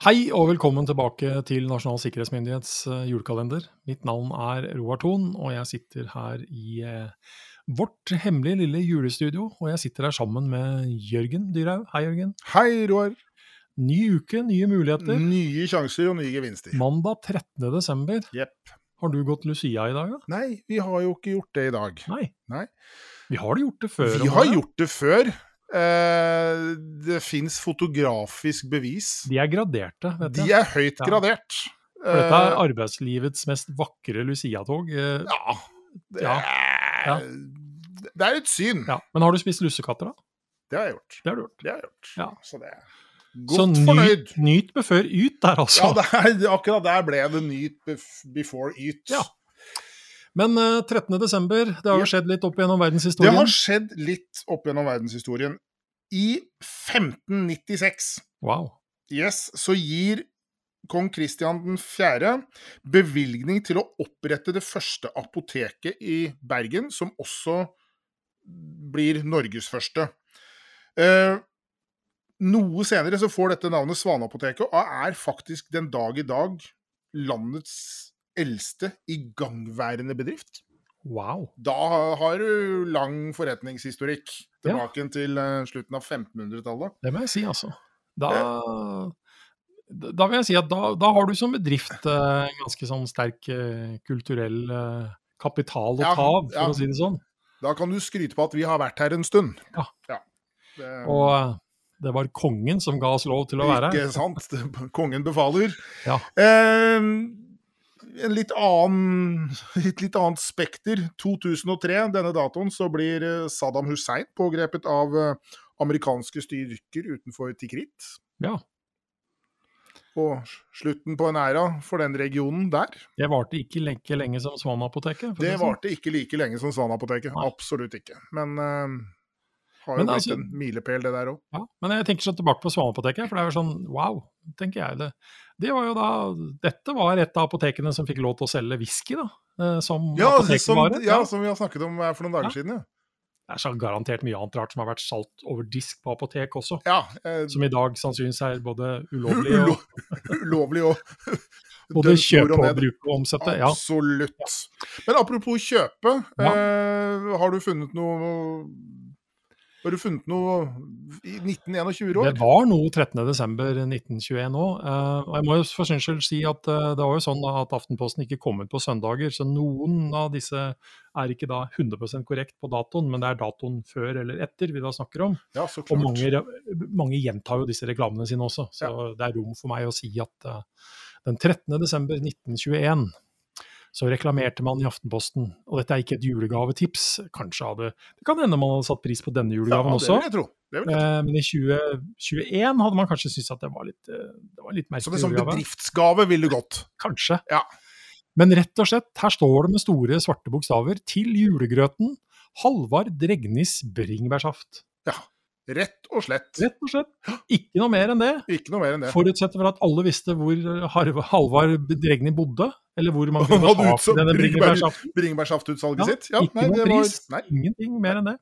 Hei og velkommen tilbake til Nasjonal sikkerhetsmyndighets eh, julekalender. Mitt navn er Roar Thon, og jeg sitter her i eh, vårt hemmelige lille julestudio. Og jeg sitter her sammen med Jørgen Dyrhaug. Hei, Jørgen. Hei, Roar. Ny uke, nye muligheter. Nye sjanser og nye gevinster. Mandag 13. desember. Yep. Har du gått Lucia i dag, da? Nei, vi har jo ikke gjort det i dag. Nei. Nei. Vi har gjort det før. Vi har det. gjort det før. Eh, det fins fotografisk bevis. De er graderte, vet De er høyt Ja. gradert. For dette er Eh, arbeidslivets mest vakre Lucia-tog. eh, Ja. Det, Ja. Ja. Det er et syn. Ja. Men har du spist lussekatter, da? Det har jeg gjort. Det har du gjort. Det har jeg gjort. Ja. Så det er Så nyt, fornøyd. nyt befør yt der, altså. Ja, det er, akkurat der ble det nyt before yt. Ja. Men eh, 13. desember, det har jo skjedd litt opp gjennom Det har skjedd litt opp gjennom verdenshistorien. I 1596 Wow. yes, så gir kong Kristian 4. bevilgning til å opprette det første apoteket i Bergen, som også blir Norges første. Eh, noe senere så får dette navnet Svaneapoteket, og er faktisk den dag i dag landets eldste igangværende bedrift. wow. Da har du lang forretningshistorikk tilbake til eh, slutten av 1500-tallet. Det må jeg si, altså. Da, da vil jeg si at da, da har du som bedrift eh, en ganske sånn sterk eh, kulturell eh, kapital å Ja, ta av, for ja. å si det sånn. Da kan du skryte på at vi har vært her en stund. Ja. Det, Og eh, det var kongen som ga oss lov til å være her. Ikke sant? Kongen befaler. Ja. Eh, en litt annen, et litt annet spekter. 2003, denne datoen, så blir eh, Saddam Hussein pågrepet av eh, amerikanske styrker utenfor Tikrit. Ja. Og slutten på en æra for den regionen der. Det varte ikke like lenge som si Det sånn. varte ikke like lenge som Svanapoteket. Absolutt ikke. Men eh, har jo Men blitt altså- en milepæl, det der òg. Ja, men jeg tenker så tilbake på Svaneapoteket, for det er jo sånn wow, tenker jeg. Det, det var jo da, Dette var et av apotekene som fikk lov til å selge whisky, da. eh, Som Ja, som, var, ja, som vi har snakket om for noen dager Ja. siden. Ja. Det er så garantert mye annet rart som har vært salt over disk på apotek også. ja eh, Som i dag sannsynligvis er både ulovlig og ulovlig og både kjøpe og og bruke og omsette. Ja. Absolutt. Men apropos kjøpe, Ja. eh, har du funnet noe Har du funnet noe i 1921 år? Det var noe 13.12.1921 òg. og jeg må jo for sin skyld si at eh, det var jo sånn at Aftenposten ikke kom ut på søndager, så noen av disse er ikke da 100% korrekt på datoen, men det er datoen før eller etter vi da snakker om. Ja, så Og klart. mange, mange gjentar jo disse reklamene sine også, så det er rom for meg å si at eh, den 13.12.1921 så reklamerte man i Aftenposten, og dette er ikke et julegavetips, kanskje hadde Det kan hende man hadde satt pris på denne julegaven ja, også. det vil jeg tro. Det vil jeg tro. eh, men i 2021 hadde man kanskje syntes at det var litt, eh, det var litt Som en merkelig sånn julegave. bedriftsgave ville gått. Kanskje. Ja. Men rett og slett, her står det med store svarte bokstaver 'Til julegrøten Halvard Dregnis bringebærsaft'. Rett og slett. Rett og slett. Ikke noe mer enn det. Ikke noe mer enn det. Forutsetter for at alle visste hvor Harv- Halvard Dregni bodde, eller hvor man kunne utsolgt denne bringebær- bringebærsaften. Bringebærsaftutsalget Ja, sitt? Ja, ikke nei, noe pris. var ingenting mer enn det.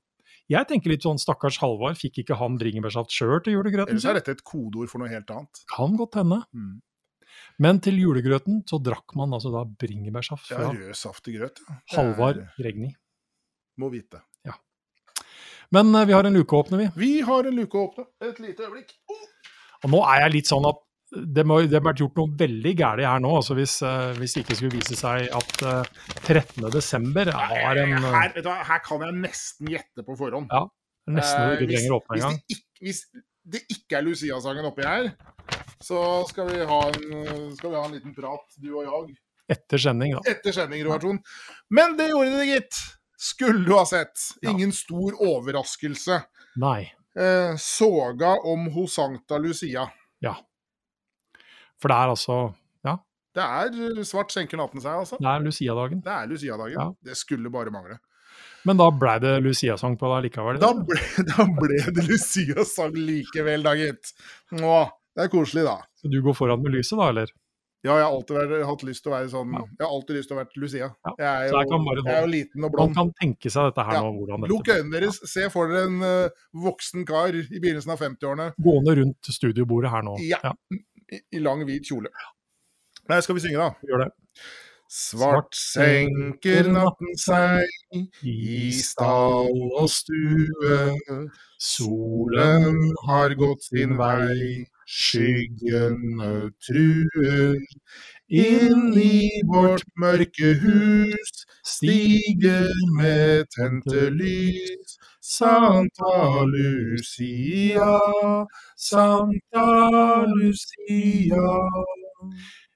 Jeg tenker litt sånn, stakkars Halvard, fikk ikke han bringebærsaft sjøl til julegrøten Ellers sin? er dette et kodeord for noe helt annet. Kan godt hende. Mm. Men til julegrøten så drakk man altså da bringebærsaft Ja, fra rød saft i grøt. ja. Halvard Regni. Må vite. Ja. Men eh, vi har en luke å åpne, vi. Vi har en luke å åpne. Et lite øyeblikk. Og nå er jeg litt sånn at det må det må ha vært gjort noe veldig galt her nå, altså hvis, eh, hvis det ikke skulle vise seg at uh, 13. desember har en eh, her, vet du her kan jeg nesten gjette på forhånd. Ja, Nesten Eh, du ikke hvis- trenger å åpne hvis engang. hvis det ikke er Lucia-sangen oppi her, så skal vi, ha en, skal vi ha en liten prat, du og jeg, Etter sending, da. etter sending, Roar Thon. Men det gjorde det, gitt. Skulle du ha sett. Ja. Ingen stor overraskelse. Nei. Eh, soga om Hosanta Lucia. For det er altså Ja, Det er svart senker natten seg, altså. det er Lucia-dagen. Det er Lucia-dagen. Ja. Det skulle bare mangle. Men da ble det Lucia-sang på deg likevel? Da ble, da ble det Lucia-sang likevel, da, gitt. Det er koselig, da. Så du går foran med lyset, da, eller? Ja, jeg har alltid vært, hatt lyst til å være sånn Ja. Jeg har alltid lyst til å være Lucia. Ja, Jeg, er jo, jeg bare jeg er jo liten og blond. Man kan tenke seg dette her Ja. nå, hvordan dette Lukk øynene deres, se for dere en uh, voksen kar i begynnelsen av 50-årene. Gående rundt studiobordet her nå. Ja. I, i lang, hvit kjole. Nei, skal vi synge, da? Gjør det. Svart senker natten seg i stall og stue. Solen har gått sin vei, skyggene truer. Inn i vårt mørke hus stiger med tente lys. Santa Lucia, Santa Lucia.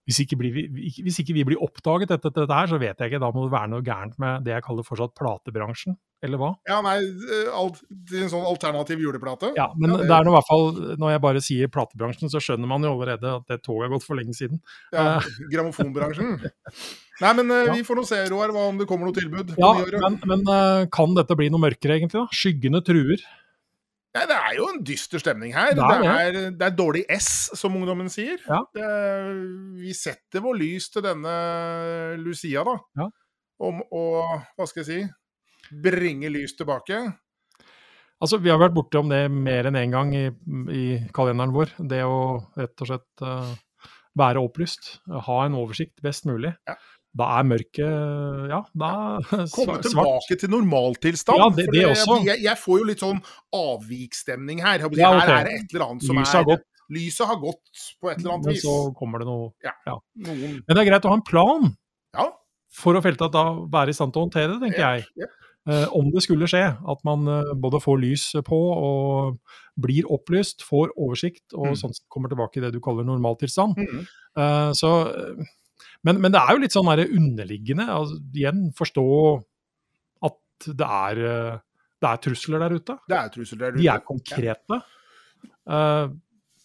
Hvis ikke, vi, hvis ikke vi blir oppdaget etter dette her, så vet jeg ikke. Da må det være noe gærent med det jeg kaller fortsatt platebransjen, eller hva? Ja, nei, alt, en sånn alternativ juleplate. Ja, men Ja, det- det er nå i hvert fall, når jeg bare sier platebransjen, så skjønner man jo allerede at det toget har gått for lenge siden. Ja, Eh. Grammofonbransjen. Nei, men eh, Ja. vi får nå se, Roar, om det kommer noe tilbud. Ja, men, men eh, kan dette bli noe mørkere, egentlig? da? Skyggene truer. Nei, det er jo en dyster stemning her. Det Det er er, det er, dårlig S, som ungdommen sier. Ja. Det, vi setter vår lys til denne Lucia, da. Ja. Om å, hva skal jeg si, bringe lys tilbake. Altså, Vi har vært borte om det mer enn én en gang i, i kalenderen vår. Det å rett og slett uh, være opplyst. Ha en oversikt best mulig. Ja. Da er mørket Ja, da Komme svart. tilbake til normaltilstand. Ja, det- det også. Jeg, jeg får jo litt sånn avviksstemning her. Her Ja, okay. Er det et eller annet som Lyset er gått. Lyset har gått på et eller annet Men vis. så kommer det noe Noen Men det er greit å ha en plan Ja. for å felte at da være i stand til å håndtere det, tenker Ja, jeg. Ja. Eh, om det skulle skje at man eh, både får lys på og blir opplyst, får oversikt og Mm. sånn kommer tilbake i det du kaller normaltilstand. Mm. Eh, så, men, men det er jo litt sånn underliggende. Altså, igjen, forstå at det er, det er trusler der ute. Det er trusler der ute. De er konkrete. Eh,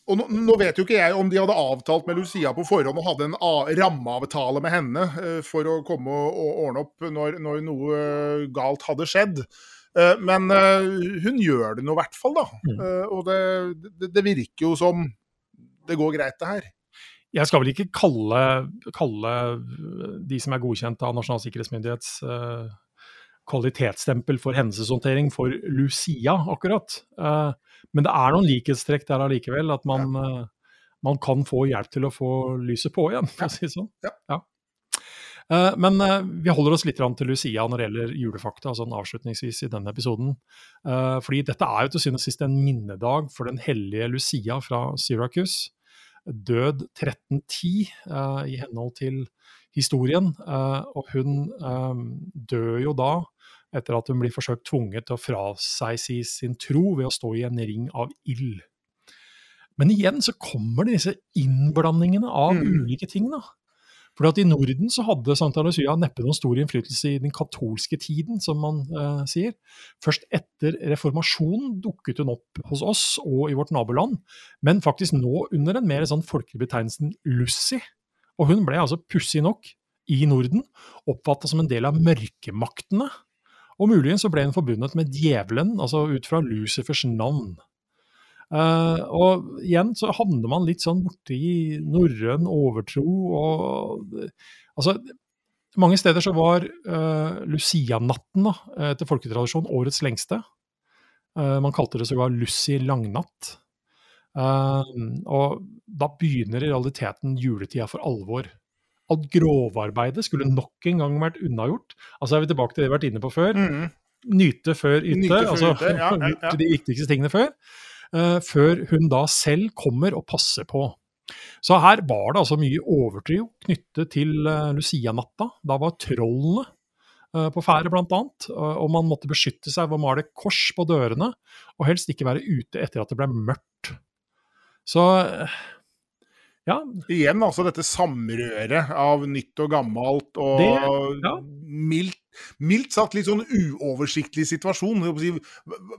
Og nå, nå vet jo ikke jeg om de hadde avtalt med Lucia på forhånd og hadde en rammeavtale med henne uh, for å komme og, og ordne opp når, når noe eh, galt hadde skjedd. Eh, men uh, hun gjør det nå i hvert fall, da. Mm. Og det, det, det virker jo som det går greit, det her. jeg skal vel ikke kalle, kalle de som er godkjent av Nasjonal sikkerhetsmyndighets kvalitetsstempel for hendelseshåndtering for Lucia, akkurat. Eh, men det er noen likhetstrekk der allikevel, at man, eh, man kan få hjelp til å få lyset på igjen, for å si det sånn. Ja. Eh, men vi holder oss litt til Lucia når det gjelder julefakta, sånn avslutningsvis i denne episoden. Fordi dette er jo til syvende og sist en minnedag for den hellige Lucia fra Syracuse død 1310 eh, i henhold til historien. og hun dør jo da etter at hun blir forsøkt tvunget til å fraseg si sin tro ved å stå i en ring av ild. Men igjen så kommer det disse innblandingene av Mm. ulike ting. da. For at I Norden så hadde Santa Lucia neppe noen stor innflytelse i den katolske tiden, som man eh, sier. Først etter reformasjonen dukket hun opp hos oss og i vårt naboland, men faktisk nå under den mer sånn folkelige betegnelsen Lucy. Og hun ble altså pussig nok, i Norden, oppfatta som en del av mørkemaktene. Og muligens så ble hun forbundet med djevelen, altså ut fra Lucifers navn. Uh, og igjen så havner man litt sånn borti norrøn overtro og Altså, mange steder så var uh, Lucia-natten da, etter folketradisjon årets lengste. Uh, man kalte det sågar Lucy langnatt. Eh, og da begynner i realiteten juletida for alvor. Alt grovarbeidet skulle nok en gang vært unnagjort. Altså er vi tilbake til det vi har vært inne på før Mhm. nyte før yte, Nyte før altså yte, ja, ja, ja. de viktigste tingene før, Uh, før hun da selv kommer og passer på. Så her var det altså mye overtrio knyttet til uh, Lucia-natta. Da var trollene uh, på ferde, blant annet, og man måtte beskytte seg ved å male kors på dørene, og helst ikke være ute etter at det ble mørkt. Så eh, ja, Igjen altså dette samrøret av nytt og gammelt og Det- ja. mildt, mildt sagt litt sånn uoversiktlig situasjon.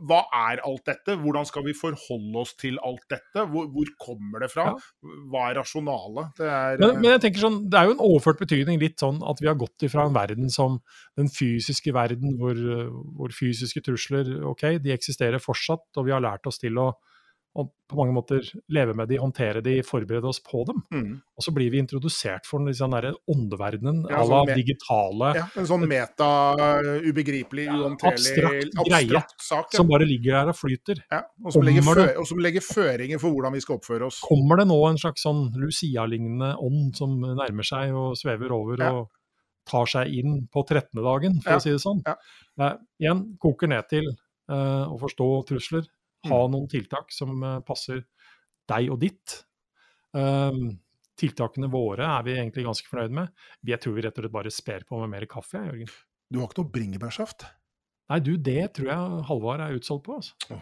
Hva er alt dette? Hvordan skal vi forholde oss til alt dette? Hvor, hvor kommer det fra? Hva er rasjonalet? Det Men, men jeg tenker sånn, det er jo en overført betydning litt sånn at vi har gått ifra en verden som den fysiske verden, hvor, hvor fysiske trusler ok, de eksisterer fortsatt, og vi har lært oss til å, på mange måter leve med de, håndtere de, forberede oss på dem. Mm. Og så blir vi introdusert for den liksom der åndeverdenen Ja, à la sånn digitale, Ja, en sånn meta, ubegripelig, uhåndterlig abstrakt greie sak. Ja. som bare ligger der og flyter. Ja, og, som legger det- og som legger føringer for hvordan vi skal oppføre oss. Kommer det nå en slags sånn Lucia-lignende ånd som nærmer seg og svever over Ja. og tar seg inn på 13. dagen, for Ja, å si det sånn? ja. Eh, igjen, koker ned til eh, å forstå trusler. Ha Mm. noen tiltak som eh, passer deg og ditt. Um, tiltakene våre er vi egentlig ganske fornøyd med. Jeg tror vi rett og slett bare sper på med mer kaffe. Jørgen. Du har ikke noe bringebærsaft? Nei, du, det tror jeg Halvard er utsolgt på. altså.